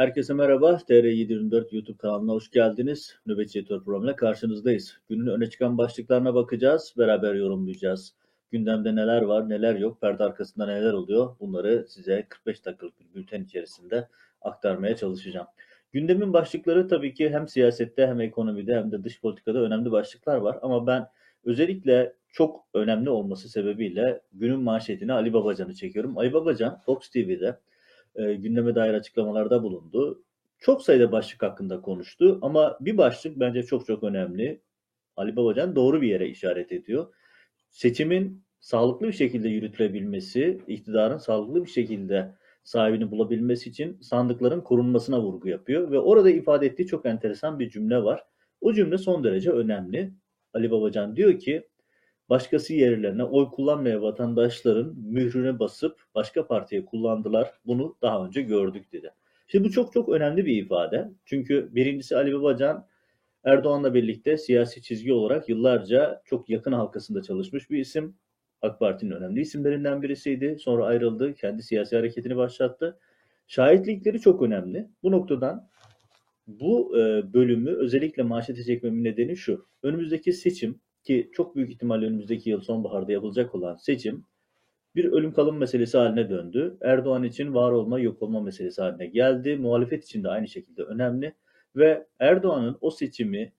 Herkese merhaba. TR724 YouTube kanalına hoş geldiniz. Nöbetçi Editör programıyla karşınızdayız. Günün öne çıkan başlıklarına bakacağız. Beraber yorumlayacağız. Gündemde neler var, neler yok, perde arkasında neler oluyor bunları size 45 dakikalık bir bülten içerisinde aktarmaya çalışacağım. Gündemin başlıkları tabii ki hem siyasette hem ekonomide hem de dış politikada önemli başlıklar var. Ama ben özellikle çok önemli olması sebebiyle günün manşetini Ali Babacan'ı çekiyorum. Ali Babacan Fox TV'de e, gündeme dair açıklamalarda bulundu. Çok sayıda başlık hakkında konuştu ama bir başlık bence çok çok önemli. Ali Babacan doğru bir yere işaret ediyor. Seçimin sağlıklı bir şekilde yürütülebilmesi, iktidarın sağlıklı bir şekilde sahibini bulabilmesi için sandıkların korunmasına vurgu yapıyor ve orada ifade ettiği çok enteresan bir cümle var. O cümle son derece önemli. Ali Babacan diyor ki başkası yerlerine oy kullanmaya vatandaşların mührüne basıp başka partiye kullandılar. Bunu daha önce gördük dedi. Şimdi bu çok çok önemli bir ifade. Çünkü birincisi Ali Babacan Erdoğan'la birlikte siyasi çizgi olarak yıllarca çok yakın halkasında çalışmış bir isim. AK Parti'nin önemli isimlerinden birisiydi. Sonra ayrıldı, kendi siyasi hareketini başlattı. Şahitlikleri çok önemli. Bu noktadan bu e, bölümü özellikle manşete çekmemin nedeni şu. Önümüzdeki seçim ki çok büyük ihtimalle önümüzdeki yıl sonbaharda yapılacak olan seçim bir ölüm kalım meselesi haline döndü. Erdoğan için var olma yok olma meselesi haline geldi. Muhalefet için de aynı şekilde önemli ve Erdoğan'ın o seçimi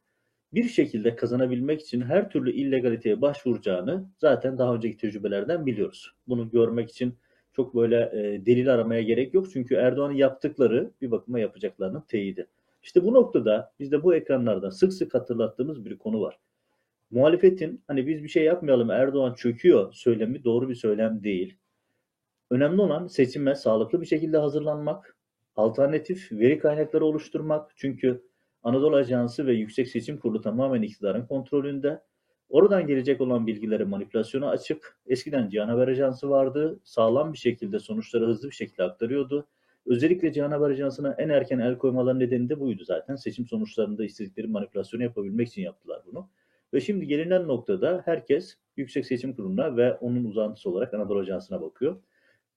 bir şekilde kazanabilmek için her türlü illegaliteye başvuracağını zaten daha önceki tecrübelerden biliyoruz. Bunu görmek için çok böyle e, delil aramaya gerek yok. Çünkü Erdoğan'ın yaptıkları bir bakıma yapacaklarının teyidi. İşte bu noktada biz de bu ekranlarda sık sık hatırlattığımız bir konu var. Muhalefetin hani biz bir şey yapmayalım Erdoğan çöküyor söylemi doğru bir söylem değil. Önemli olan seçime sağlıklı bir şekilde hazırlanmak, alternatif veri kaynakları oluşturmak. Çünkü Anadolu Ajansı ve Yüksek Seçim Kurulu tamamen iktidarın kontrolünde. Oradan gelecek olan bilgileri manipülasyona açık. Eskiden Cihan Haber Ajansı vardı. Sağlam bir şekilde sonuçları hızlı bir şekilde aktarıyordu. Özellikle Cihan Haber Ajansı'na en erken el koymaların nedeni de buydu zaten. Seçim sonuçlarında istedikleri manipülasyonu yapabilmek için yaptılar bunu. Ve şimdi gelinen noktada herkes Yüksek Seçim Kurulu'na ve onun uzantısı olarak Anadolu Ajansı'na bakıyor.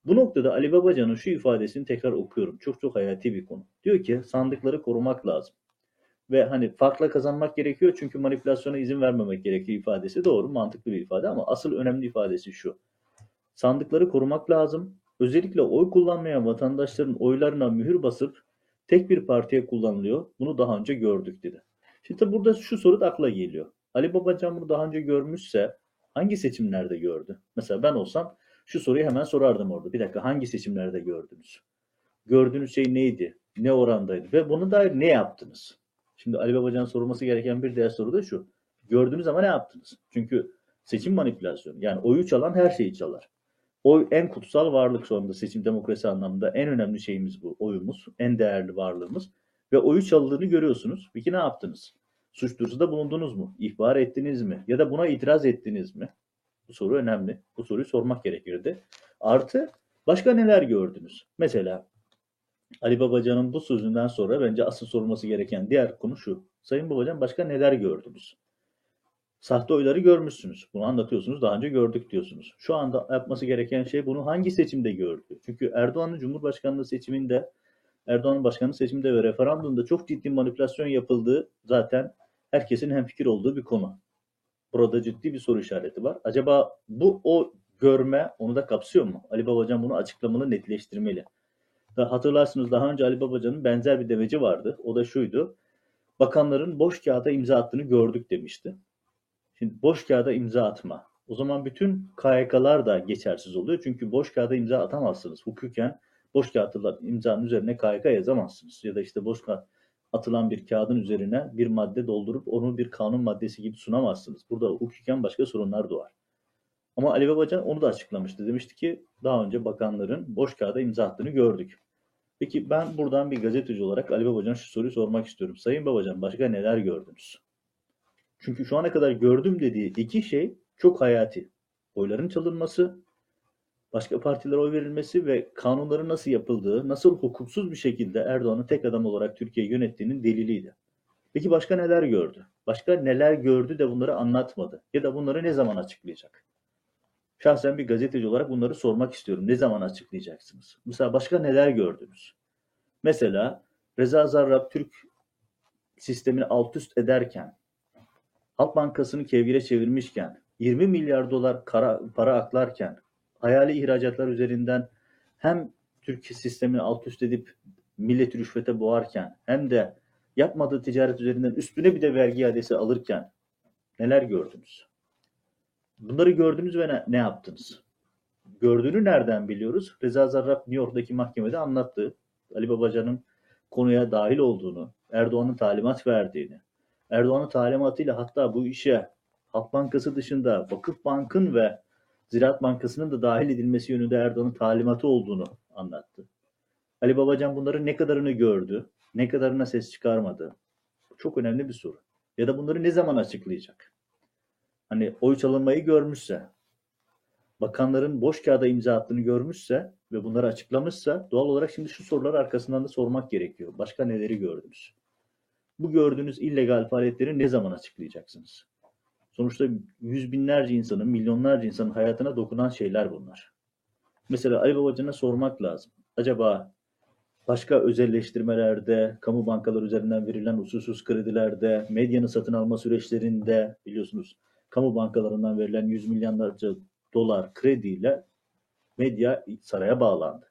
Bu noktada Ali Babacan'ın şu ifadesini tekrar okuyorum. Çok çok hayati bir konu. Diyor ki sandıkları korumak lazım. Ve hani farkla kazanmak gerekiyor çünkü manipülasyona izin vermemek gerekiyor ifadesi doğru mantıklı bir ifade ama asıl önemli ifadesi şu. Sandıkları korumak lazım. Özellikle oy kullanmayan vatandaşların oylarına mühür basıp tek bir partiye kullanılıyor. Bunu daha önce gördük dedi. Şimdi burada şu soru da akla geliyor. Ali Babacan bunu daha önce görmüşse hangi seçimlerde gördü? Mesela ben olsam şu soruyu hemen sorardım orada. Bir dakika hangi seçimlerde gördünüz? Gördüğünüz şey neydi? Ne orandaydı? Ve bunu dair ne yaptınız? Şimdi Ali Babacan'ın sorulması gereken bir diğer soru da şu. Gördünüz ama ne yaptınız? Çünkü seçim manipülasyonu. Yani oyu çalan her şeyi çalar. Oy en kutsal varlık sonunda seçim demokrasi anlamında en önemli şeyimiz bu. Oyumuz. En değerli varlığımız. Ve oyu çalındığını görüyorsunuz. Peki ne yaptınız? Suç duyurusunda bulundunuz mu? İhbar ettiniz mi? Ya da buna itiraz ettiniz mi? Bu soru önemli. Bu soruyu sormak gerekirdi. Artı başka neler gördünüz? Mesela Ali Babacan'ın bu sözünden sonra bence asıl sorulması gereken diğer konu şu. Sayın Babacan başka neler gördünüz? Sahte oyları görmüşsünüz. Bunu anlatıyorsunuz. Daha önce gördük diyorsunuz. Şu anda yapması gereken şey bunu hangi seçimde gördü? Çünkü Erdoğan'ın Cumhurbaşkanlığı seçiminde Erdoğan'ın başkanlık seçiminde ve referandumda çok ciddi manipülasyon yapıldığı zaten herkesin hemfikir olduğu bir konu. Burada ciddi bir soru işareti var. Acaba bu o görme onu da kapsıyor mu? Ali Babacan bunu açıklamalı, netleştirmeli. Da hatırlarsınız daha önce Ali Babacan'ın benzer bir demeci vardı. O da şuydu. Bakanların boş kağıda imza attığını gördük demişti. Şimdi boş kağıda imza atma. O zaman bütün KYK'lar da geçersiz oluyor. Çünkü boş kağıda imza atamazsınız. Hukuken boş kağıtla imzanın üzerine KYK yazamazsınız. Ya da işte boş kağıt atılan bir kağıdın üzerine bir madde doldurup onu bir kanun maddesi gibi sunamazsınız. Burada hukuken başka sorunlar doğar. Ama Ali Babacan onu da açıklamıştı. Demişti ki daha önce bakanların boş kağıda imza attığını gördük. Peki ben buradan bir gazeteci olarak Ali Babacan'a şu soruyu sormak istiyorum. Sayın Babacan başka neler gördünüz? Çünkü şu ana kadar gördüm dediği iki şey çok hayati. Oyların çalınması başka partilere oy verilmesi ve kanunların nasıl yapıldığı, nasıl hukuksuz bir şekilde Erdoğan'ın tek adam olarak Türkiye'yi yönettiğinin deliliydi. Peki başka neler gördü? Başka neler gördü de bunları anlatmadı? Ya da bunları ne zaman açıklayacak? Şahsen bir gazeteci olarak bunları sormak istiyorum. Ne zaman açıklayacaksınız? Mesela başka neler gördünüz? Mesela Reza Zarrab Türk sistemini alt üst ederken, Halk Bankası'nı kevgire çevirmişken, 20 milyar dolar kara, para aklarken, hayali ihracatlar üzerinden hem Türk sistemini alt üst edip milleti rüşvete boğarken hem de yapmadığı ticaret üzerinden üstüne bir de vergi iadesi alırken neler gördünüz? Bunları gördünüz ve ne, ne yaptınız? Gördüğünü nereden biliyoruz? Reza Zarrab New York'taki mahkemede anlattı. Ali Babacan'ın konuya dahil olduğunu, Erdoğan'ın talimat verdiğini, Erdoğan'ın talimatıyla hatta bu işe Halk Bankası dışında Vakıf Bank'ın ve Ziraat Bankası'nın da dahil edilmesi yönünde Erdoğan'ın talimatı olduğunu anlattı. Ali Babacan bunların ne kadarını gördü, ne kadarına ses çıkarmadı? Çok önemli bir soru. Ya da bunları ne zaman açıklayacak? Hani oy çalınmayı görmüşse, bakanların boş kağıda imza attığını görmüşse ve bunları açıklamışsa doğal olarak şimdi şu sorular arkasından da sormak gerekiyor. Başka neleri gördünüz? Bu gördüğünüz illegal faaliyetleri ne zaman açıklayacaksınız? Sonuçta yüz binlerce insanın, milyonlarca insanın hayatına dokunan şeyler bunlar. Mesela Ali Babacan'a sormak lazım. Acaba başka özelleştirmelerde, kamu bankaları üzerinden verilen usulsüz kredilerde, medyanın satın alma süreçlerinde biliyorsunuz kamu bankalarından verilen yüz milyonlarca dolar krediyle medya saraya bağlandı.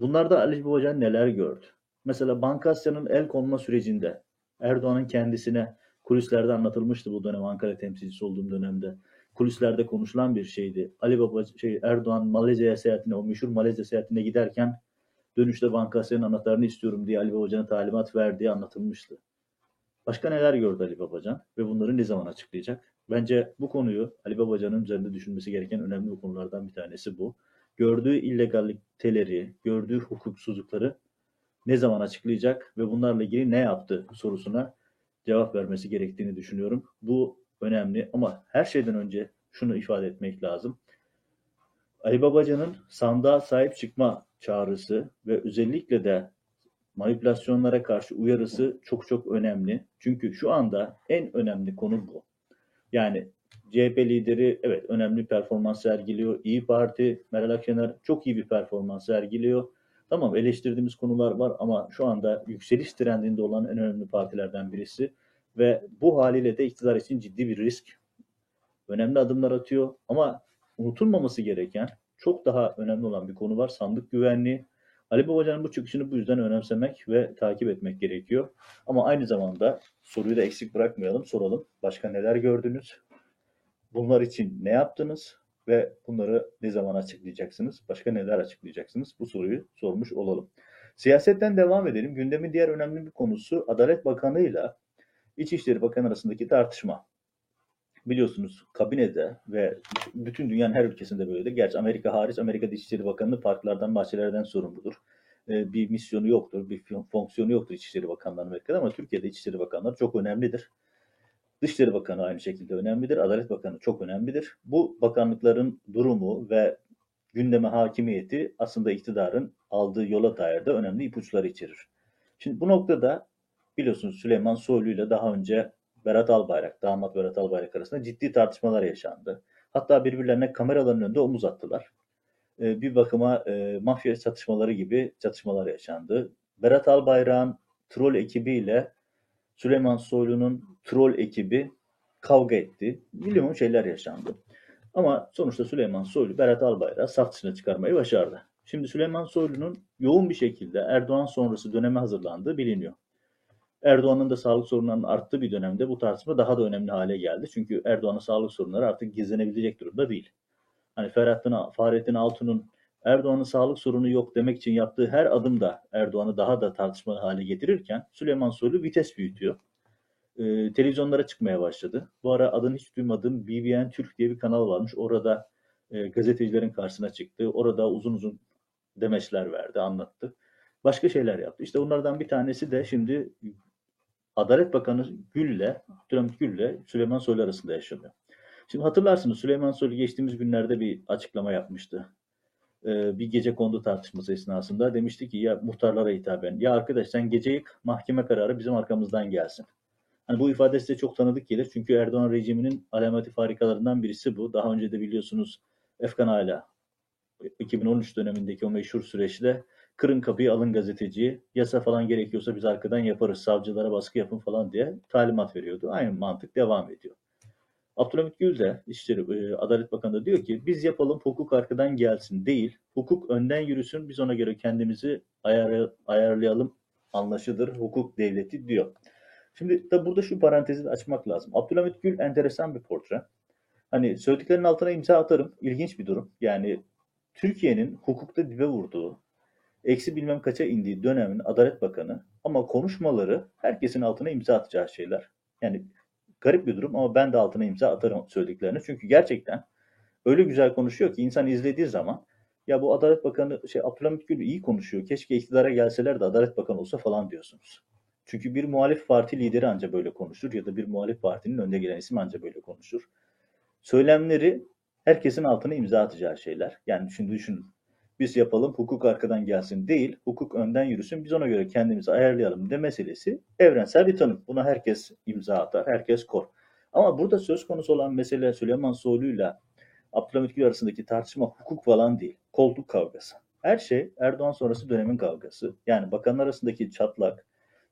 Bunlarda Ali Babacan neler gördü? Mesela Bankasya'nın el konma sürecinde Erdoğan'ın kendisine kulislerde anlatılmıştı bu dönem Ankara temsilcisi olduğum dönemde. Kulislerde konuşulan bir şeydi. Ali Baba şey Erdoğan Malezya seyahatine o meşhur Malezya seyahatine giderken dönüşte Bankasya'nın anahtarını istiyorum diye Ali Babacan'a talimat verdiği anlatılmıştı. Başka neler gördü Ali Babacan ve bunları ne zaman açıklayacak? Bence bu konuyu Ali Babacan'ın üzerinde düşünmesi gereken önemli konulardan bir tanesi bu. Gördüğü illegaliteleri, gördüğü hukuksuzlukları ne zaman açıklayacak ve bunlarla ilgili ne yaptı sorusuna cevap vermesi gerektiğini düşünüyorum. Bu önemli ama her şeyden önce şunu ifade etmek lazım. Ali Babacan'ın sandığa sahip çıkma çağrısı ve özellikle de manipülasyonlara karşı uyarısı çok çok önemli. Çünkü şu anda en önemli konu bu. Yani CHP lideri evet önemli performans sergiliyor. İyi Parti, Meral Akşener çok iyi bir performans sergiliyor. Tamam eleştirdiğimiz konular var ama şu anda yükseliş trendinde olan en önemli partilerden birisi ve bu haliyle de iktidar için ciddi bir risk. Önemli adımlar atıyor ama unutulmaması gereken çok daha önemli olan bir konu var. Sandık güvenliği. Ali Babacan'ın bu çıkışını bu yüzden önemsemek ve takip etmek gerekiyor. Ama aynı zamanda soruyu da eksik bırakmayalım, soralım. Başka neler gördünüz? Bunlar için ne yaptınız? Ve bunları ne zaman açıklayacaksınız? Başka neler açıklayacaksınız? Bu soruyu sormuş olalım. Siyasetten devam edelim. Gündemin diğer önemli bir konusu Adalet Bakanı ile İçişleri Bakanı arasındaki tartışma. Biliyorsunuz kabinede ve bütün dünyanın her ülkesinde böyledir. Gerçi Amerika hariç Amerika Dışişleri Bakanı farklardan, bahçelerden sorumludur. Ee, bir misyonu yoktur, bir fonksiyonu yoktur İçişleri Bakanlığı Amerika'da ama Türkiye'de İçişleri Bakanları çok önemlidir. Dışişleri Bakanı aynı şekilde önemlidir. Adalet Bakanı çok önemlidir. Bu bakanlıkların durumu ve gündeme hakimiyeti aslında iktidarın aldığı yola dair de önemli ipuçları içerir. Şimdi bu noktada biliyorsunuz Süleyman Soylu ile daha önce Berat Albayrak, damat Berat Albayrak arasında ciddi tartışmalar yaşandı. Hatta birbirlerine kameraların önünde omuz attılar. Ee, bir bakıma e, mafya çatışmaları gibi çatışmalar yaşandı. Berat Albayrak'ın troll ekibiyle Süleyman Soylu'nun troll ekibi kavga etti. Milyon şeyler yaşandı. Ama sonuçta Süleyman Soylu Berat Albayrak'ı saf dışına çıkarmayı başardı. Şimdi Süleyman Soylu'nun yoğun bir şekilde Erdoğan sonrası döneme hazırlandığı biliniyor. Erdoğan'ın da sağlık sorunlarının arttığı bir dönemde bu tartışma daha da önemli hale geldi. Çünkü Erdoğan'ın sağlık sorunları artık gizlenebilecek durumda değil. Hani Ferhattin, Fahrettin Altun'un Erdoğan'ın sağlık sorunu yok demek için yaptığı her adım da Erdoğan'ı daha da tartışmalı hale getirirken Süleyman Soylu vites büyütüyor. Ee, televizyonlara çıkmaya başladı. Bu ara adını hiç duymadığım BBN Türk diye bir kanal varmış. Orada e, gazetecilerin karşısına çıktı. Orada uzun uzun demeçler verdi, anlattı. Başka şeyler yaptı. İşte bunlardan bir tanesi de şimdi Adalet Bakanı Gül'le, Abdülhamit Gül'le Süleyman Soylu arasında yaşanıyor. Şimdi hatırlarsınız Süleyman Soylu geçtiğimiz günlerde bir açıklama yapmıştı. Ee, bir gece kondu tartışması esnasında demişti ki ya muhtarlara hitaben ya arkadaş sen gece yık mahkeme kararı bizim arkamızdan gelsin. Hani bu ifade size çok tanıdık gelir. Çünkü Erdoğan rejiminin alameti farikalarından birisi bu. Daha önce de biliyorsunuz Efkan Ala 2013 dönemindeki o meşhur süreçte kırın kapıyı alın gazeteciyi, yasa falan gerekiyorsa biz arkadan yaparız, savcılara baskı yapın falan diye talimat veriyordu. Aynı mantık devam ediyor. Abdülhamit Gül de İçişleri e, Adalet Bakanı da diyor ki biz yapalım hukuk arkadan gelsin değil, hukuk önden yürüsün biz ona göre kendimizi ayar, ayarlayalım anlaşılır hukuk devleti diyor. Şimdi de burada şu parantezi de açmak lazım. Abdülhamit Gül enteresan bir portre. Hani söylediklerinin altına imza atarım. İlginç bir durum. Yani Türkiye'nin hukukta dibe vurduğu, eksi bilmem kaça indiği dönemin Adalet Bakanı ama konuşmaları herkesin altına imza atacağı şeyler. Yani garip bir durum ama ben de altına imza atarım söylediklerini. Çünkü gerçekten öyle güzel konuşuyor ki insan izlediği zaman ya bu Adalet Bakanı şey Abdülhamit Gül iyi konuşuyor. Keşke iktidara gelseler de Adalet Bakanı olsa falan diyorsunuz. Çünkü bir muhalif parti lideri anca böyle konuşur ya da bir muhalif partinin önde gelen isim anca böyle konuşur. Söylemleri herkesin altına imza atacağı şeyler. Yani şimdi düşünün. Biz yapalım hukuk arkadan gelsin değil, hukuk önden yürüsün biz ona göre kendimizi ayarlayalım de meselesi evrensel bir tanım. Buna herkes imza atar, herkes kor. Ama burada söz konusu olan mesele Süleyman Soylu'yla Abdülhamit Gül arasındaki tartışma hukuk falan değil. Koltuk kavgası. Her şey Erdoğan sonrası dönemin kavgası. Yani bakanlar arasındaki çatlak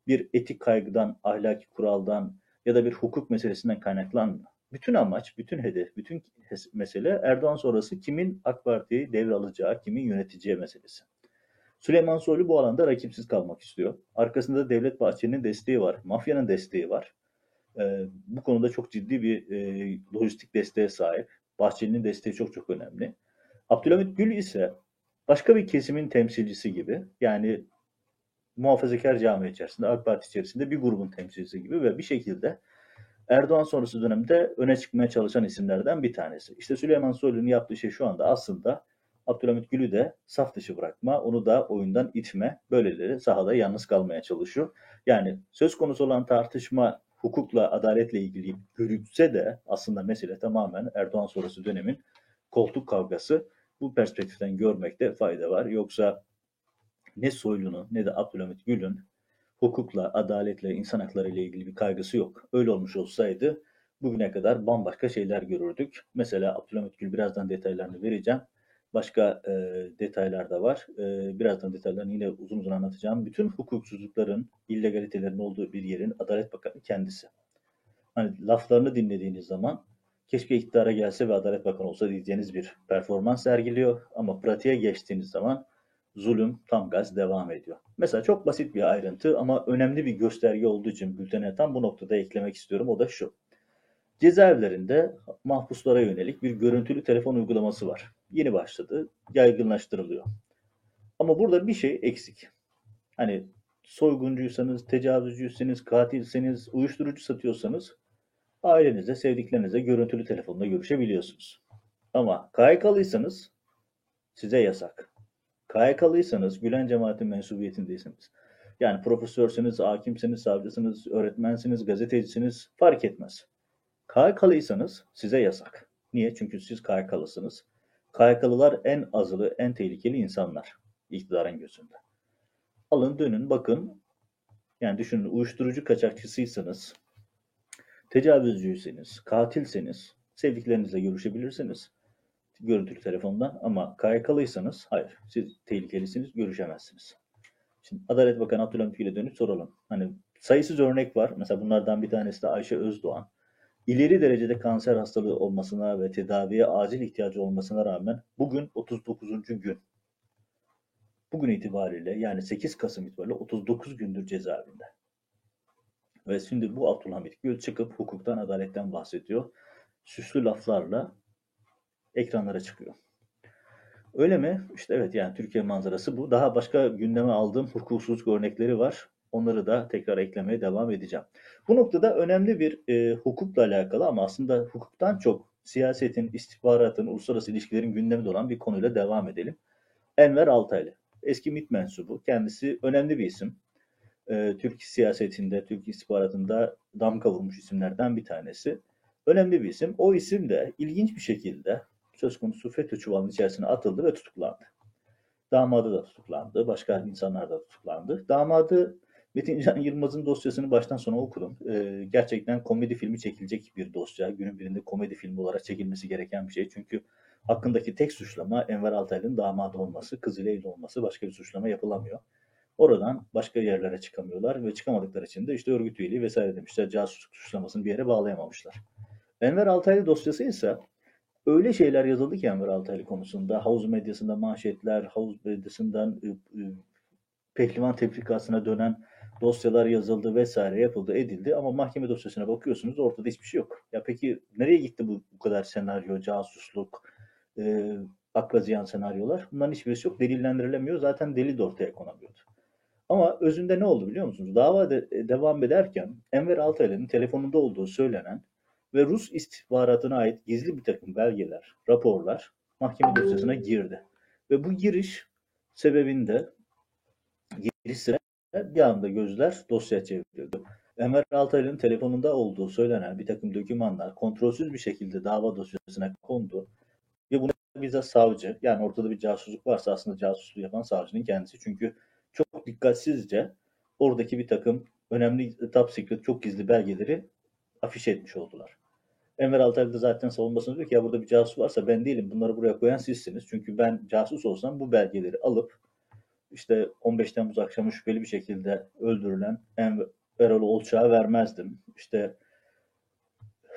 bir etik kaygıdan, ahlaki kuraldan ya da bir hukuk meselesinden kaynaklanmıyor. Bütün amaç, bütün hedef, bütün mesele Erdoğan sonrası kimin AK Parti'yi devralacağı, kimin yöneteceği meselesi. Süleyman Soylu bu alanda rakipsiz kalmak istiyor. Arkasında Devlet Bahçeli'nin desteği var, mafyanın desteği var. Ee, bu konuda çok ciddi bir e, lojistik desteğe sahip. Bahçeli'nin desteği çok çok önemli. Abdülhamit Gül ise başka bir kesimin temsilcisi gibi yani muhafazakar cami içerisinde, AK Parti içerisinde bir grubun temsilcisi gibi ve bir şekilde Erdoğan sonrası dönemde öne çıkmaya çalışan isimlerden bir tanesi. İşte Süleyman Soylu'nun yaptığı şey şu anda aslında Abdülhamit Gül'ü de saf dışı bırakma, onu da oyundan itme, böyleleri sahada yalnız kalmaya çalışıyor. Yani söz konusu olan tartışma hukukla, adaletle ilgili görülse de aslında mesele tamamen Erdoğan sonrası dönemin koltuk kavgası. Bu perspektiften görmekte fayda var. Yoksa ne Soylu'nun ne de Abdülhamit Gül'ün hukukla, adaletle, insan hakları ile ilgili bir kaygısı yok. Öyle olmuş olsaydı bugüne kadar bambaşka şeyler görürdük. Mesela Abdülhamit Gül birazdan detaylarını vereceğim. Başka e, detaylar da var. E, birazdan detaylarını yine uzun uzun anlatacağım. Bütün hukuksuzlukların, illegalitelerin olduğu bir yerin Adalet Bakanı kendisi. Hani laflarını dinlediğiniz zaman keşke iktidara gelse ve Adalet Bakanı olsa diyeceğiniz bir performans sergiliyor. Ama pratiğe geçtiğiniz zaman zulüm tam gaz devam ediyor. Mesela çok basit bir ayrıntı ama önemli bir gösterge olduğu için bültene tam bu noktada eklemek istiyorum. O da şu. Cezaevlerinde mahpuslara yönelik bir görüntülü telefon uygulaması var. Yeni başladı, yaygınlaştırılıyor. Ama burada bir şey eksik. Hani soyguncuysanız, tecavüzcüyseniz, katilseniz, uyuşturucu satıyorsanız ailenizle, sevdiklerinizle görüntülü telefonla görüşebiliyorsunuz. Ama KYK'lıysanız size yasak. KYK'lıysanız, Gülen cemaatin mensubiyetindeyseniz, yani profesörsünüz, hakimsiniz, savcısınız, öğretmensiniz, gazetecisiniz fark etmez. KYK'lıysanız size yasak. Niye? Çünkü siz KYK'lısınız. KYK'lılar en azılı, en tehlikeli insanlar iktidarın gözünde. Alın dönün bakın. Yani düşünün uyuşturucu kaçakçısıysanız, tecavüzcüyseniz, katilseniz sevdiklerinizle görüşebilirsiniz görüntülü telefondan ama KYK'lıysanız hayır siz tehlikelisiniz görüşemezsiniz. Şimdi Adalet Bakanı Abdülhamit Gül'e dönüp soralım. Hani sayısız örnek var. Mesela bunlardan bir tanesi de Ayşe Özdoğan. İleri derecede kanser hastalığı olmasına ve tedaviye acil ihtiyacı olmasına rağmen bugün 39. gün. Bugün itibariyle yani 8 Kasım itibariyle 39 gündür cezaevinde. Ve şimdi bu Abdülhamit Gül çıkıp hukuktan, adaletten bahsediyor. Süslü laflarla ekranlara çıkıyor. Öyle mi? İşte evet yani Türkiye manzarası bu. Daha başka gündeme aldığım hukuksuzluk örnekleri var. Onları da tekrar eklemeye devam edeceğim. Bu noktada önemli bir e, hukukla alakalı ama aslında hukuktan çok siyasetin, istihbaratın, uluslararası ilişkilerin gündeminde olan bir konuyla devam edelim. Enver Altaylı. Eski MİT mensubu. Kendisi önemli bir isim. E, Türk siyasetinde, Türk istihbaratında damga vurmuş isimlerden bir tanesi. Önemli bir isim. O isim de ilginç bir şekilde söz konusu FETÖ çuvalının içerisine atıldı ve tutuklandı. Damadı da tutuklandı, başka insanlar da tutuklandı. Damadı Metin Can Yılmaz'ın dosyasını baştan sona okudum. Ee, gerçekten komedi filmi çekilecek bir dosya. Günün birinde komedi filmi olarak çekilmesi gereken bir şey. Çünkü Hakkındaki tek suçlama Enver Altaylı'nın damadı olması, kızıyla evli olması. Başka bir suçlama yapılamıyor. Oradan başka yerlere çıkamıyorlar ve çıkamadıkları için de işte örgüt üyeliği vesaire demişler. Casusluk suçlamasını bir yere bağlayamamışlar. Enver Altaylı dosyası ise öyle şeyler yazıldı ki Enver Altaylı konusunda. Havuz medyasında manşetler, havuz medyasından ı, ı, pehlivan tefrikasına dönen dosyalar yazıldı vesaire yapıldı edildi ama mahkeme dosyasına bakıyorsunuz ortada hiçbir şey yok. Ya peki nereye gitti bu, bu kadar senaryo, casusluk, e, akla ziyan senaryolar? Bunların hiçbirisi yok. Delillendirilemiyor. Zaten delil de ortaya konamıyordu. Ama özünde ne oldu biliyor musunuz? Dava de, devam ederken Enver Altaylı'nın telefonunda olduğu söylenen ve Rus istihbaratına ait gizli bir takım belgeler, raporlar mahkeme dosyasına girdi. Ve bu giriş sebebinde giriş sıra bir anda gözler dosya çevrildi. Enver Altaylı'nın telefonunda olduğu söylenen bir takım dokümanlar kontrolsüz bir şekilde dava dosyasına kondu. Ve bunu bize savcı, yani ortada bir casusluk varsa aslında casusluğu yapan savcının kendisi. Çünkü çok dikkatsizce oradaki bir takım önemli top secret, çok gizli belgeleri afiş etmiş oldular. Enver Altaylı da zaten savunmasında diyor ki ya burada bir casus varsa ben değilim bunları buraya koyan sizsiniz. Çünkü ben casus olsam bu belgeleri alıp işte 15 Temmuz akşamı şüpheli bir şekilde öldürülen Enver Erol Olçak'a vermezdim. İşte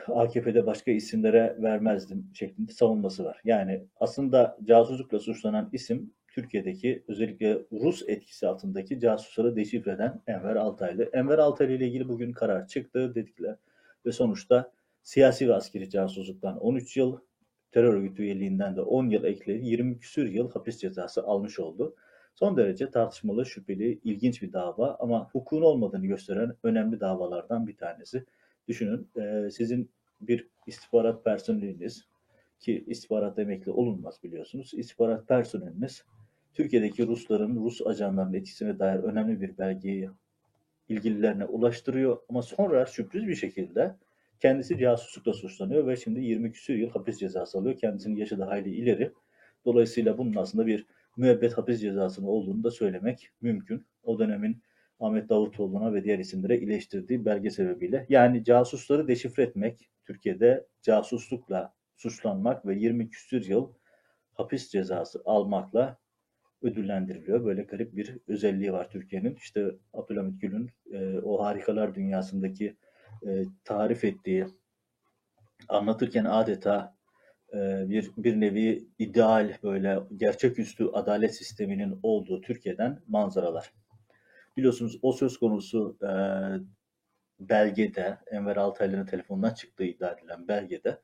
AKP'de başka isimlere vermezdim şeklinde savunması var. Yani aslında casuslukla suçlanan isim Türkiye'deki özellikle Rus etkisi altındaki casusları deşifre eden Enver Altaylı. Enver Altaylı ile ilgili bugün karar çıktı dedikler ve sonuçta siyasi ve askeri casusluktan 13 yıl, terör örgütü üyeliğinden de 10 yıl ekledi 20 küsür yıl hapis cezası almış oldu. Son derece tartışmalı, şüpheli, ilginç bir dava ama hukukun olmadığını gösteren önemli davalardan bir tanesi. Düşünün e, sizin bir istihbarat personeliniz ki istihbarat emekli olunmaz biliyorsunuz. İstihbarat personeliniz Türkiye'deki Rusların, Rus ajanlarının etkisine dair önemli bir belgeyi ilgililerine ulaştırıyor ama sonra sürpriz bir şekilde kendisi casuslukla suçlanıyor ve şimdi 20 küsur yıl hapis cezası alıyor. Kendisinin yaşı da hayli ileri. Dolayısıyla bunun aslında bir müebbet hapis cezasının olduğunu da söylemek mümkün. O dönemin Ahmet Davutoğlu'na ve diğer isimlere iyileştirdiği belge sebebiyle. Yani casusları deşifre etmek, Türkiye'de casuslukla suçlanmak ve 20 küsür yıl hapis cezası almakla ödüllendiriliyor. Böyle garip bir özelliği var Türkiye'nin. İşte Abdülhamit Gül'ün e, o harikalar dünyasındaki e, tarif ettiği, anlatırken adeta e, bir bir nevi ideal böyle gerçeküstü adalet sisteminin olduğu Türkiye'den manzaralar. Biliyorsunuz o söz konusu e, belgede Enver Altaylı'nın telefonundan çıktığı iddia edilen belgede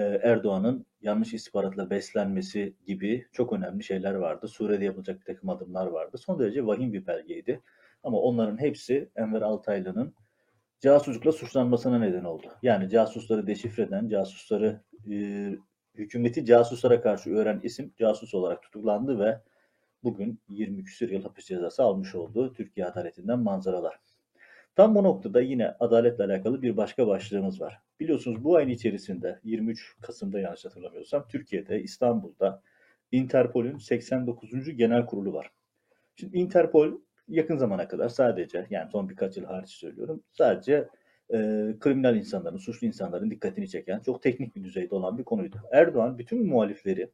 Erdoğan'ın yanlış istihbaratla beslenmesi gibi çok önemli şeyler vardı. Suriye'de yapılacak bir takım adımlar vardı. Son derece vahim bir belgeydi. Ama onların hepsi Enver Altaylı'nın casuslukla suçlanmasına neden oldu. Yani casusları deşifre eden, casusları e, hükümeti casuslara karşı öğren isim casus olarak tutuklandı ve bugün 20 küsur yıl hapis cezası almış olduğu Türkiye adaletinden manzaralar. Tam bu noktada yine adaletle alakalı bir başka başlığımız var. Biliyorsunuz bu ayın içerisinde 23 Kasım'da yanlış hatırlamıyorsam Türkiye'de İstanbul'da Interpol'ün 89. Genel Kurulu var. Şimdi Interpol yakın zamana kadar sadece yani son birkaç yıl hariç söylüyorum sadece e, kriminal insanların, suçlu insanların dikkatini çeken çok teknik bir düzeyde olan bir konuydu. Erdoğan bütün muhalifleri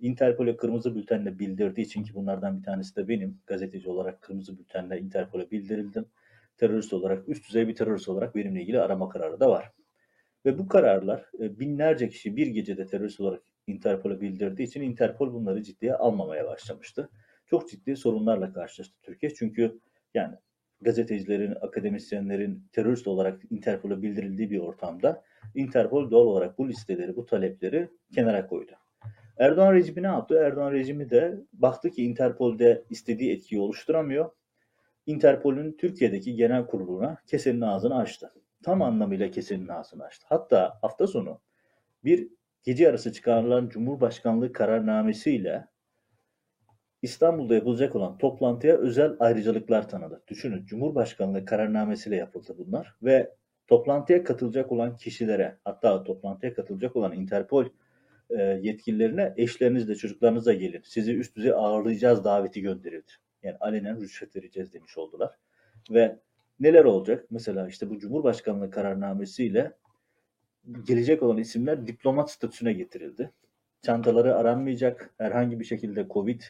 Interpol'e kırmızı bültenle bildirdiği için ki bunlardan bir tanesi de benim gazeteci olarak kırmızı bültenle Interpol'e bildirildim. Terörist olarak, üst düzey bir terörist olarak benimle ilgili arama kararı da var. Ve bu kararlar e, binlerce kişi bir gecede terörist olarak Interpol'e bildirdiği için Interpol bunları ciddiye almamaya başlamıştı. Çok ciddi sorunlarla karşılaştı Türkiye. Çünkü yani gazetecilerin, akademisyenlerin terörist olarak Interpol'e bildirildiği bir ortamda Interpol doğal olarak bu listeleri, bu talepleri kenara koydu. Erdoğan rejimi ne yaptı? Erdoğan rejimi de baktı ki Interpol'de istediği etkiyi oluşturamıyor. Interpol'ün Türkiye'deki genel kuruluna kesenin ağzını açtı. Tam anlamıyla kesenin ağzını açtı. Hatta hafta sonu bir gece arası çıkarılan Cumhurbaşkanlığı kararnamesiyle İstanbul'da yapılacak olan toplantıya özel ayrıcalıklar tanıdı. Düşünün Cumhurbaşkanlığı kararnamesiyle yapıldı bunlar ve toplantıya katılacak olan kişilere hatta toplantıya katılacak olan Interpol e, yetkililerine eşlerinizle çocuklarınızla gelin. Sizi üst düzey ağırlayacağız daveti gönderildi. Yani alenen rüşvet vereceğiz demiş oldular. Ve neler olacak? Mesela işte bu Cumhurbaşkanlığı kararnamesiyle gelecek olan isimler diplomat statüsüne getirildi. çantaları aranmayacak. Herhangi bir şekilde Covid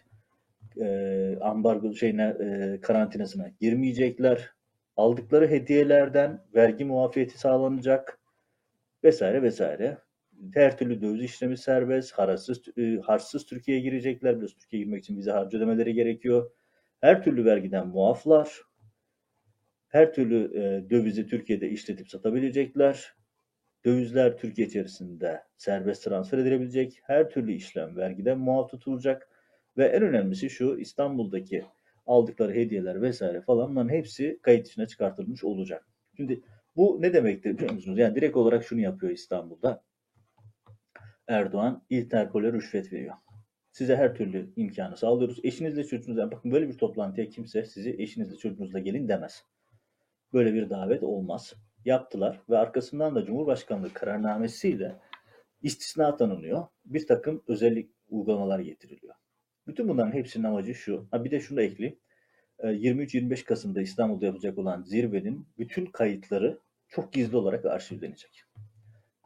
e, ambargo şeyine e, karantinasına girmeyecekler. Aldıkları hediyelerden vergi muafiyeti sağlanacak vesaire vesaire. Her türlü döviz işlemi serbest, harçsız, e, harçsız Türkiye'ye girecekler. Biliyorsun Türkiye'ye girmek için vize harcı ödemeleri gerekiyor. Her türlü vergiden muaflar. Her türlü e, dövizi Türkiye'de işletip satabilecekler. Dövizler Türkiye içerisinde serbest transfer edilebilecek. Her türlü işlem vergiden muaf tutulacak. Ve en önemlisi şu İstanbul'daki aldıkları hediyeler vesaire falan bunların hepsi kayıt içine çıkartılmış olacak. Şimdi bu ne demektir biliyor musunuz? Yani direkt olarak şunu yapıyor İstanbul'da. Erdoğan Interpol'e rüşvet veriyor. Size her türlü imkanı sağlıyoruz. Eşinizle çocuğunuzla bakın böyle bir toplantıya kimse sizi eşinizle çocuğunuzla gelin demez. Böyle bir davet olmaz. Yaptılar ve arkasından da Cumhurbaşkanlığı kararnamesiyle istisna tanınıyor. Bir takım özellik uygulamalar getiriliyor. Bütün bunların hepsinin amacı şu. Ha bir de şunu da ekleyeyim. 23-25 ee, Kasım'da İstanbul'da yapılacak olan zirvenin bütün kayıtları çok gizli olarak arşivlenecek.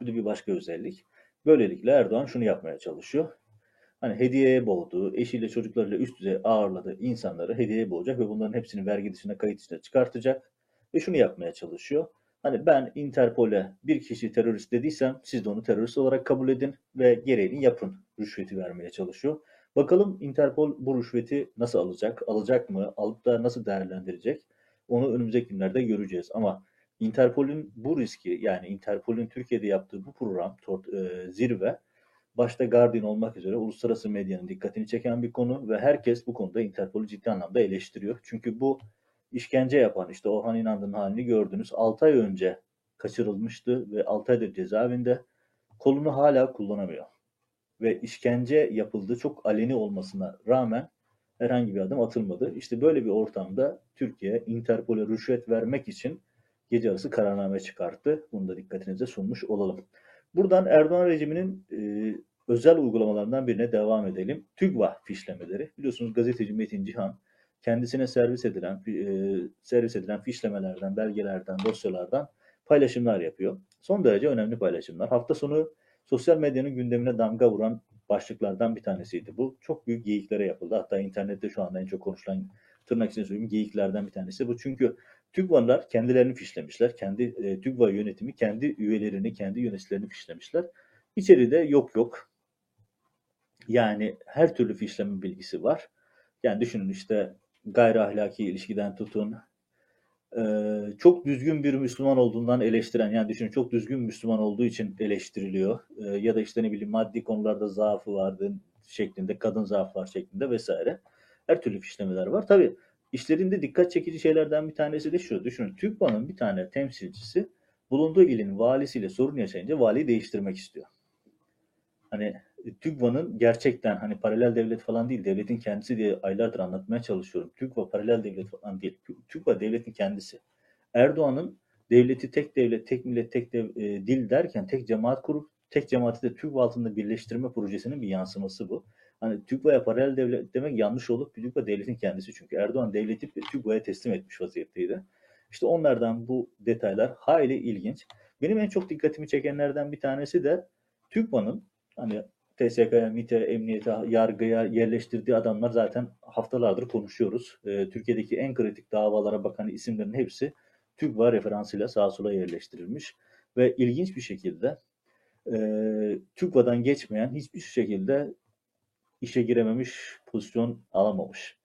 Bu da bir başka özellik. Böylelikle Erdoğan şunu yapmaya çalışıyor. Hani hediyeye boğduğu, eşiyle çocuklarıyla üst düzey ağırladığı insanları hediyeye boğacak ve bunların hepsini vergi dışına kayıt dışına çıkartacak. Ve şunu yapmaya çalışıyor. Hani ben Interpol'e bir kişi terörist dediysem siz de onu terörist olarak kabul edin ve gereğini yapın rüşveti vermeye çalışıyor. Bakalım Interpol bu rüşveti nasıl alacak, alacak mı, alıp da nasıl değerlendirecek onu önümüzdeki günlerde göreceğiz. Ama Interpol'ün bu riski yani Interpol'ün Türkiye'de yaptığı bu program e, zirve başta Guardian olmak üzere uluslararası medyanın dikkatini çeken bir konu ve herkes bu konuda Interpol'ü ciddi anlamda eleştiriyor. Çünkü bu işkence yapan işte Orhan İnandı'nın halini gördünüz. 6 ay önce kaçırılmıştı ve 6 aydır cezaevinde kolunu hala kullanamıyor ve işkence yapıldığı çok aleni olmasına rağmen herhangi bir adım atılmadı. İşte böyle bir ortamda Türkiye Interpol'e rüşvet vermek için gece arası kararname çıkarttı. Bunu da dikkatinize sunmuş olalım. Buradan Erdoğan rejiminin özel uygulamalarından birine devam edelim. TÜGVA fişlemeleri. Biliyorsunuz gazeteci Metin Cihan kendisine servis edilen e, servis edilen fişlemelerden, belgelerden, dosyalardan paylaşımlar yapıyor. Son derece önemli paylaşımlar. Hafta sonu sosyal medyanın gündemine damga vuran başlıklardan bir tanesiydi bu. Çok büyük geyiklere yapıldı. Hatta internette şu anda en çok konuşulan tırnak içinde söyleyeyim geyiklerden bir tanesi bu. Çünkü TÜGVA'lar kendilerini fişlemişler. Kendi e, TÜGVA yönetimi kendi üyelerini, kendi yöneticilerini fişlemişler. İçeride yok yok. Yani her türlü fişleme bilgisi var. Yani düşünün işte gayri ahlaki ilişkiden tutun, çok düzgün bir Müslüman olduğundan eleştiren yani düşünün çok düzgün Müslüman olduğu için eleştiriliyor ya da işte ne bileyim maddi konularda zaafı vardı şeklinde kadın zaafı var şeklinde vesaire her türlü fişlemeler var. Tabi işlerinde dikkat çekici şeylerden bir tanesi de şu düşünün TÜGVA'nın bir tane temsilcisi bulunduğu ilin valisiyle sorun yaşayınca valiyi değiştirmek istiyor. Hani TÜGVA'nın gerçekten hani paralel devlet falan değil, devletin kendisi diye aylardır anlatmaya çalışıyorum. TÜGVA paralel devlet falan değil. TÜGVA devletin kendisi. Erdoğan'ın devleti tek devlet, tek millet, tek dev, e, dil derken tek cemaat kurup tek cemaati de TÜGVA altında birleştirme projesinin bir yansıması bu. Hani TÜGVA'ya paralel devlet demek yanlış olup TÜGVA devletin kendisi çünkü. Erdoğan devleti TÜGVA'ya teslim etmiş vaziyetteydi. İşte onlardan bu detaylar hayli ilginç. Benim en çok dikkatimi çekenlerden bir tanesi de TÜGVA'nın hani TSK'ya, MİT'e, emniyete, yargıya yerleştirdiği adamlar zaten haftalardır konuşuyoruz. E, Türkiye'deki en kritik davalara bakan isimlerin hepsi TÜGVA referansıyla sağa sola yerleştirilmiş. Ve ilginç bir şekilde e, TÜGVA'dan geçmeyen hiçbir şekilde işe girememiş, pozisyon alamamış.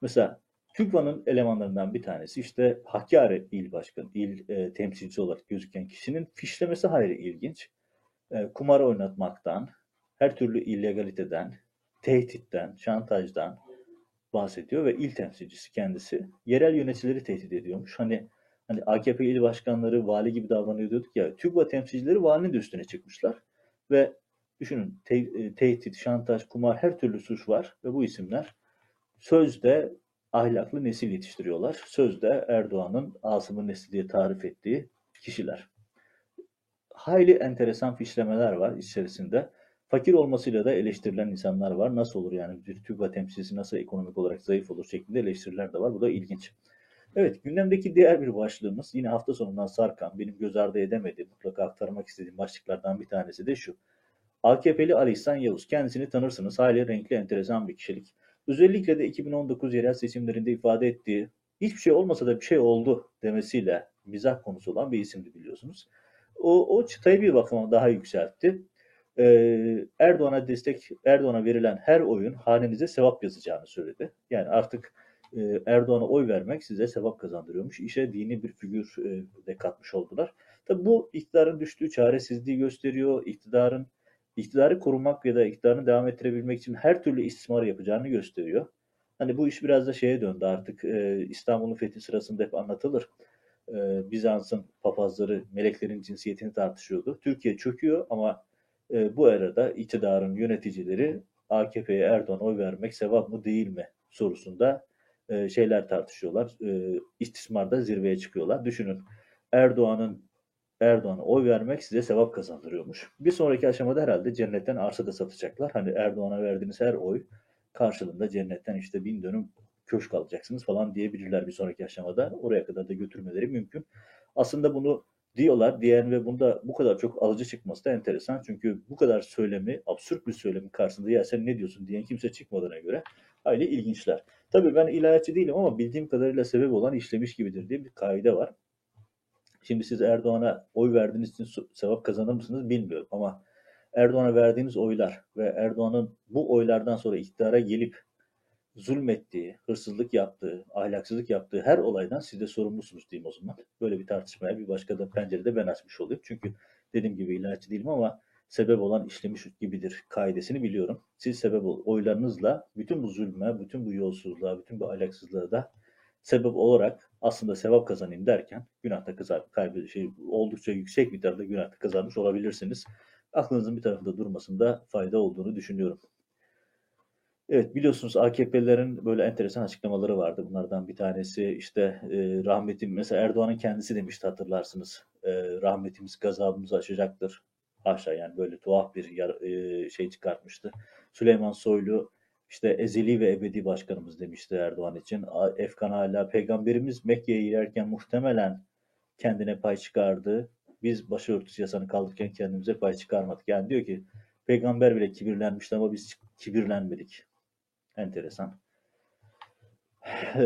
Mesela TÜGVA'nın elemanlarından bir tanesi işte Hakkari il başkanı, il e, temsilcisi olarak gözüken kişinin fişlemesi hayli ilginç. E, kumar oynatmaktan, her türlü illegaliteden, tehditten, şantajdan bahsediyor ve il temsilcisi kendisi yerel yöneticileri tehdit ediyormuş. Hani hani AKP il başkanları vali gibi davranıyor diyorduk ya. TÜGVA temsilcileri valinin de üstüne çıkmışlar ve düşünün te, e, tehdit, şantaj, kumar her türlü suç var ve bu isimler sözde ahlaklı nesil yetiştiriyorlar. Sözde Erdoğan'ın Asım'ın nesli diye tarif ettiği kişiler. Hayli enteresan fişlemeler var içerisinde. Fakir olmasıyla da eleştirilen insanlar var. Nasıl olur yani bir TÜGVA temsilcisi nasıl ekonomik olarak zayıf olur şeklinde eleştiriler de var. Bu da ilginç. Evet gündemdeki diğer bir başlığımız yine hafta sonundan sarkan benim göz ardı edemediğim mutlaka aktarmak istediğim başlıklardan bir tanesi de şu. AKP'li Ali İhsan Yavuz. Kendisini tanırsınız. Hali renkli, enteresan bir kişilik. Özellikle de 2019 yerel seçimlerinde ifade ettiği hiçbir şey olmasa da bir şey oldu demesiyle mizah konusu olan bir isimdi biliyorsunuz. O, o çıtayı bir bakıma daha yükseltti. Ee, Erdoğan'a destek, Erdoğan'a verilen her oyun hanenize sevap yazacağını söyledi. Yani artık e, Erdoğan'a oy vermek size sevap kazandırıyormuş. İşe dini bir figür e, de katmış oldular. Tabi bu iktidarın düştüğü çaresizliği gösteriyor. İktidarın iktidarı korumak ya da iktidarını devam ettirebilmek için her türlü istismar yapacağını gösteriyor. Hani bu iş biraz da şeye döndü artık. E, İstanbul'un fethi sırasında hep anlatılır. E, Bizans'ın papazları meleklerin cinsiyetini tartışıyordu. Türkiye çöküyor ama e, bu arada iktidarın yöneticileri AKP'ye Erdoğan oy vermek sevap mı değil mi sorusunda e, şeyler tartışıyorlar. E, istismarda zirveye çıkıyorlar. Düşünün Erdoğan'ın Erdoğan'a oy vermek size sevap kazandırıyormuş. Bir sonraki aşamada herhalde cennetten arsa da satacaklar. Hani Erdoğan'a verdiğiniz her oy karşılığında cennetten işte bin dönüm köşk alacaksınız falan diyebilirler bir sonraki aşamada. Oraya kadar da götürmeleri mümkün. Aslında bunu diyorlar diyen ve bunda bu kadar çok alıcı çıkması da enteresan. Çünkü bu kadar söylemi, absürt bir söylemin karşısında ya sen ne diyorsun diyen kimse çıkmadığına göre hayli ilginçler. Tabii ben ilahiyatçı değilim ama bildiğim kadarıyla sebep olan işlemiş gibidir diye bir kaide var. Şimdi siz Erdoğan'a oy verdiğiniz için sevap kazanır mısınız bilmiyorum ama Erdoğan'a verdiğiniz oylar ve Erdoğan'ın bu oylardan sonra iktidara gelip zulmettiği, hırsızlık yaptığı, ahlaksızlık yaptığı her olaydan siz de sorumlusunuz diyeyim o zaman. Böyle bir tartışmaya bir başka da pencerede ben açmış olayım. Çünkü dediğim gibi ilahiyatçı değilim ama sebep olan işlemiş gibidir kaidesini biliyorum. Siz sebep ol, oylarınızla bütün bu zulme, bütün bu yolsuzluğa, bütün bu ahlaksızlığa da sebep olarak aslında sevap kazanayım derken günahta kaybı şey oldukça yüksek miktarda günahta kazanmış olabilirsiniz. Aklınızın bir tarafında durmasında fayda olduğunu düşünüyorum. Evet biliyorsunuz AKP'lerin böyle enteresan açıklamaları vardı. Bunlardan bir tanesi işte e, rahmetim mesela Erdoğan'ın kendisi demişti hatırlarsınız. E, rahmetimiz gazabımızı aşacaktır. Aşağı yani böyle tuhaf bir yar, e, şey çıkartmıştı. Süleyman Soylu işte ezeli ve ebedi başkanımız demişti Erdoğan için. Efkan hala peygamberimiz Mekke'ye girerken muhtemelen kendine pay çıkardı. Biz başörtüsü yasanı kaldırırken kendimize pay çıkarmadık. Yani diyor ki peygamber bile kibirlenmişti ama biz kibirlenmedik. Enteresan. Ee,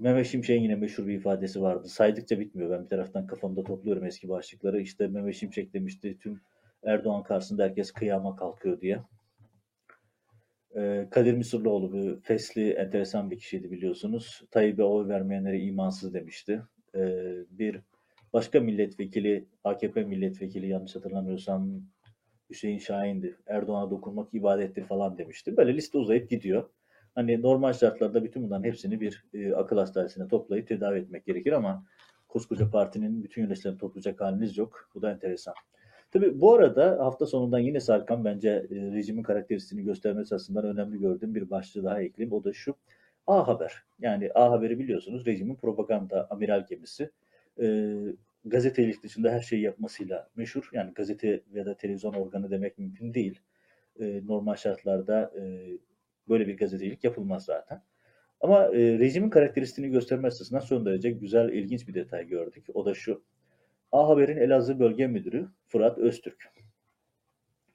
Mehmet Şimşek'in yine meşhur bir ifadesi vardı. Saydıkça bitmiyor. Ben bir taraftan kafamda topluyorum eski başlıkları. İşte Mehmet Şimşek demişti tüm Erdoğan karşısında herkes kıyama kalkıyor diye. Ee, Kadir Mısırlıoğlu bir fesli, enteresan bir kişiydi biliyorsunuz. Tayyip'e oy vermeyenlere imansız demişti. Ee, bir başka milletvekili, AKP milletvekili yanlış hatırlamıyorsam Hüseyin Şahin'di. Erdoğan'a dokunmak ibadettir falan demişti. Böyle liste uzayıp gidiyor. Hani normal şartlarda bütün bunların hepsini bir e, akıl hastanesine toplayıp tedavi etmek gerekir ama koskoca partinin bütün yöneticilerini toplayacak haliniz yok. Bu da enteresan. Tabi bu arada hafta sonundan yine Sarkan bence e, rejimin karakteristiğini göstermesi açısından önemli gördüğüm bir başlığı daha ekleyeyim. O da şu. A Haber. Yani A Haber'i biliyorsunuz rejimin propaganda amiral gemisi. E, gazetecilik dışında her şeyi yapmasıyla meşhur. Yani gazete ya da televizyon organı demek mümkün değil. E, normal şartlarda e, böyle bir gazetecilik yapılmaz zaten. Ama e, rejimin karakteristiğini gösterme açısından son derece güzel, ilginç bir detay gördük. O da şu. A Haber'in Elazığ Bölge Müdürü Fırat Öztürk.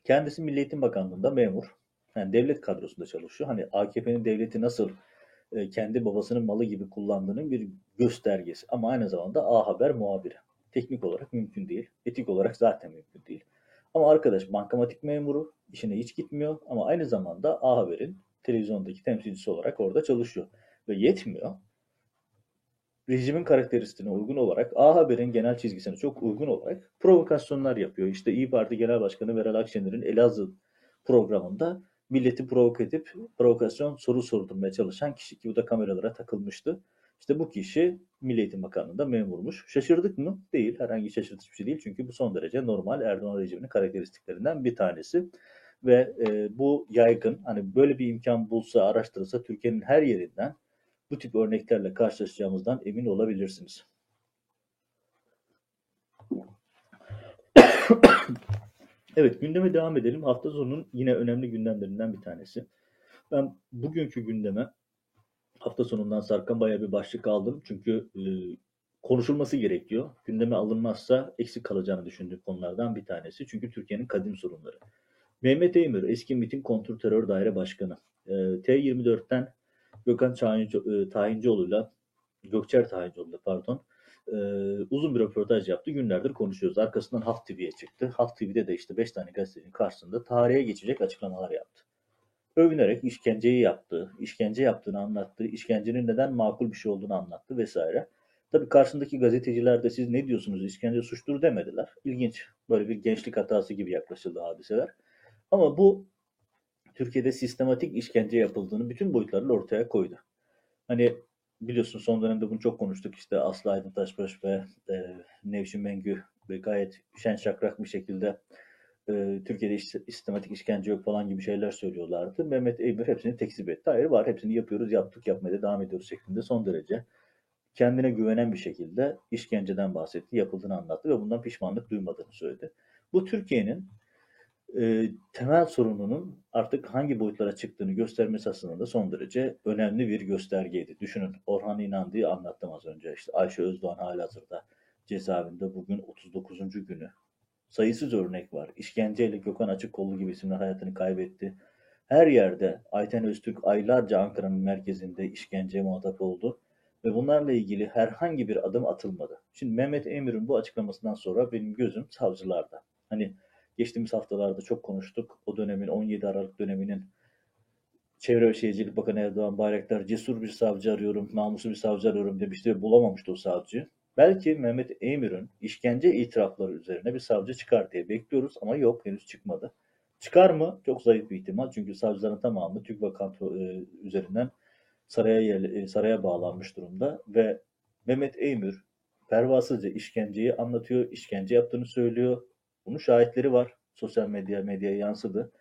Kendisi Milli Eğitim Bakanlığı'nda memur. Yani devlet kadrosunda çalışıyor. Hani AKP'nin devleti nasıl e, kendi babasının malı gibi kullandığının bir göstergesi. Ama aynı zamanda A Haber muhabiri. Teknik olarak mümkün değil. Etik olarak zaten mümkün değil. Ama arkadaş bankamatik memuru işine hiç gitmiyor ama aynı zamanda A Haber'in televizyondaki temsilcisi olarak orada çalışıyor. Ve yetmiyor. Rejimin karakteristiğine uygun olarak A Haber'in genel çizgisine çok uygun olarak provokasyonlar yapıyor. İşte İyi Parti Genel Başkanı Meral Akşener'in Elazığ programında milleti provoke edip provokasyon soru sordurmaya çalışan kişi ki bu da kameralara takılmıştı. İşte bu kişi Milli Eğitim Bakanlığı'nda memurmuş. Şaşırdık mı? Değil. Herhangi şaşırtıcı bir şey değil. Çünkü bu son derece normal Erdoğan rejiminin karakteristiklerinden bir tanesi. Ve e, bu yaygın. Hani böyle bir imkan bulsa, araştırılsa Türkiye'nin her yerinden bu tip örneklerle karşılaşacağımızdan emin olabilirsiniz. evet gündeme devam edelim. Hafta sonunun yine önemli gündemlerinden bir tanesi. Ben bugünkü gündeme hafta sonundan sarkan bayağı bir başlık aldım. Çünkü e, konuşulması gerekiyor. Gündeme alınmazsa eksik kalacağını düşündüğüm konulardan bir tanesi. Çünkü Türkiye'nin kadim sorunları. Mehmet Eymür, eski MİT'in kontrterör daire başkanı. Ee, T24'ten Gökhan e, Tahincioğlu'yla, Gökçer Tahincioğlu'yla pardon, e, uzun bir röportaj yaptı. Günlerdir konuşuyoruz. Arkasından Halk TV'ye çıktı. Halk TV'de de işte 5 tane gazetecinin karşısında tarihe geçecek açıklamalar yaptı. Övünerek işkenceyi yaptı, işkence yaptığını anlattı, işkencenin neden makul bir şey olduğunu anlattı vesaire. Tabii karşısındaki gazeteciler de siz ne diyorsunuz işkence suçtur demediler. İlginç böyle bir gençlik hatası gibi yaklaşıldı hadiseler. Ama bu Türkiye'de sistematik işkence yapıldığını bütün boyutlarıyla ortaya koydu. Hani biliyorsun son dönemde bunu çok konuştuk işte Aslı Aydın Taşbaş ve e, Nevşin Mengü ve gayet şen şakrak bir şekilde e, Türkiye'de sistematik işkence yok falan gibi şeyler söylüyorlardı. Mehmet Eymür hepsini tekzip etti. Hayır var hepsini yapıyoruz yaptık yapmaya devam ediyoruz şeklinde son derece kendine güvenen bir şekilde işkenceden bahsetti, yapıldığını anlattı ve bundan pişmanlık duymadığını söyledi. Bu Türkiye'nin e, temel sorununun artık hangi boyutlara çıktığını göstermesi aslında da son derece önemli bir göstergeydi. Düşünün Orhan İnandı'yı anlattım az önce. İşte Ayşe Özdoğan halihazırda cezaevinde bugün 39. günü. Sayısız örnek var. İşkenceyle Gökhan Açıkkollu gibi isimler hayatını kaybetti. Her yerde Ayten Öztürk aylarca Ankara'nın merkezinde işkenceye muhatap oldu ve bunlarla ilgili herhangi bir adım atılmadı. Şimdi Mehmet Emir'in bu açıklamasından sonra benim gözüm savcılarda. Hani geçtiğimiz haftalarda çok konuştuk. O dönemin 17 Aralık döneminin Çevre ve Şehircilik Bakanı Erdoğan Bayraktar cesur bir savcı arıyorum, namuslu bir savcı arıyorum demişti ve bulamamıştı o savcı. Belki Mehmet Emir'in işkence itirafları üzerine bir savcı çıkar diye bekliyoruz ama yok henüz çıkmadı. Çıkar mı? Çok zayıf bir ihtimal çünkü savcıların tamamı TÜGVA e, üzerinden saraya, yer, saraya bağlanmış durumda ve Mehmet Eymür pervasızca işkenceyi anlatıyor, işkence yaptığını söylüyor. Bunun şahitleri var. Sosyal medya medyaya yansıdı.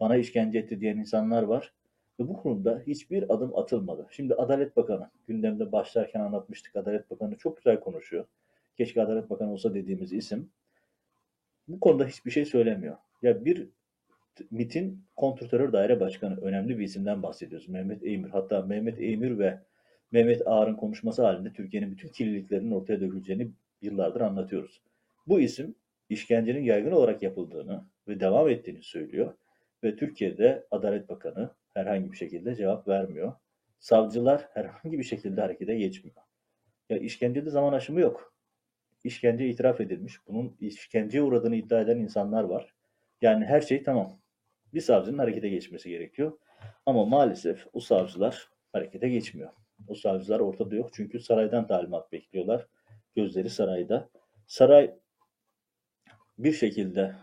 Bana işkence etti diyen insanlar var. Ve bu konuda hiçbir adım atılmadı. Şimdi Adalet Bakanı, gündemde başlarken anlatmıştık. Adalet Bakanı çok güzel konuşuyor. Keşke Adalet Bakanı olsa dediğimiz isim. Bu konuda hiçbir şey söylemiyor. Ya bir MIT'in kontrterör daire başkanı önemli bir isimden bahsediyoruz. Mehmet Eymür. Hatta Mehmet Eymür ve Mehmet Ağar'ın konuşması halinde Türkiye'nin bütün kirliliklerinin ortaya döküleceğini yıllardır anlatıyoruz. Bu isim işkencenin yaygın olarak yapıldığını ve devam ettiğini söylüyor ve Türkiye'de Adalet Bakanı herhangi bir şekilde cevap vermiyor. Savcılar herhangi bir şekilde harekete geçmiyor. Ya işkencede zaman aşımı yok. İşkence itiraf edilmiş. Bunun işkenceye uğradığını iddia eden insanlar var. Yani her şey tamam bir savcının harekete geçmesi gerekiyor. Ama maalesef o savcılar harekete geçmiyor. O savcılar ortada yok çünkü saraydan talimat bekliyorlar. Gözleri sarayda. Saray bir şekilde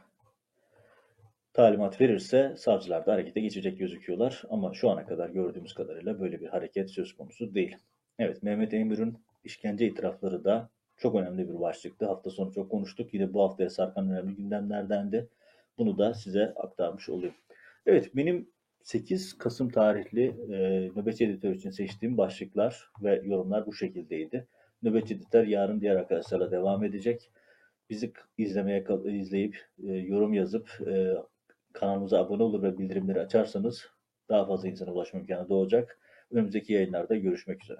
talimat verirse savcılar da harekete geçecek gözüküyorlar. Ama şu ana kadar gördüğümüz kadarıyla böyle bir hareket söz konusu değil. Evet Mehmet Emir'in işkence itirafları da çok önemli bir başlıktı. Hafta sonu çok konuştuk. Yine bu haftaya sarkan önemli gündemlerdendi. Bunu da size aktarmış olayım. Evet benim 8 Kasım tarihli e, nöbetçi editör için seçtiğim başlıklar ve yorumlar bu şekildeydi. Nöbetçi editör yarın diğer arkadaşlarla devam edecek. Bizi izlemeye izleyip e, yorum yazıp e, kanalımıza abone olur ve bildirimleri açarsanız daha fazla insana ulaşma imkanı doğacak. Önümüzdeki yayınlarda görüşmek üzere.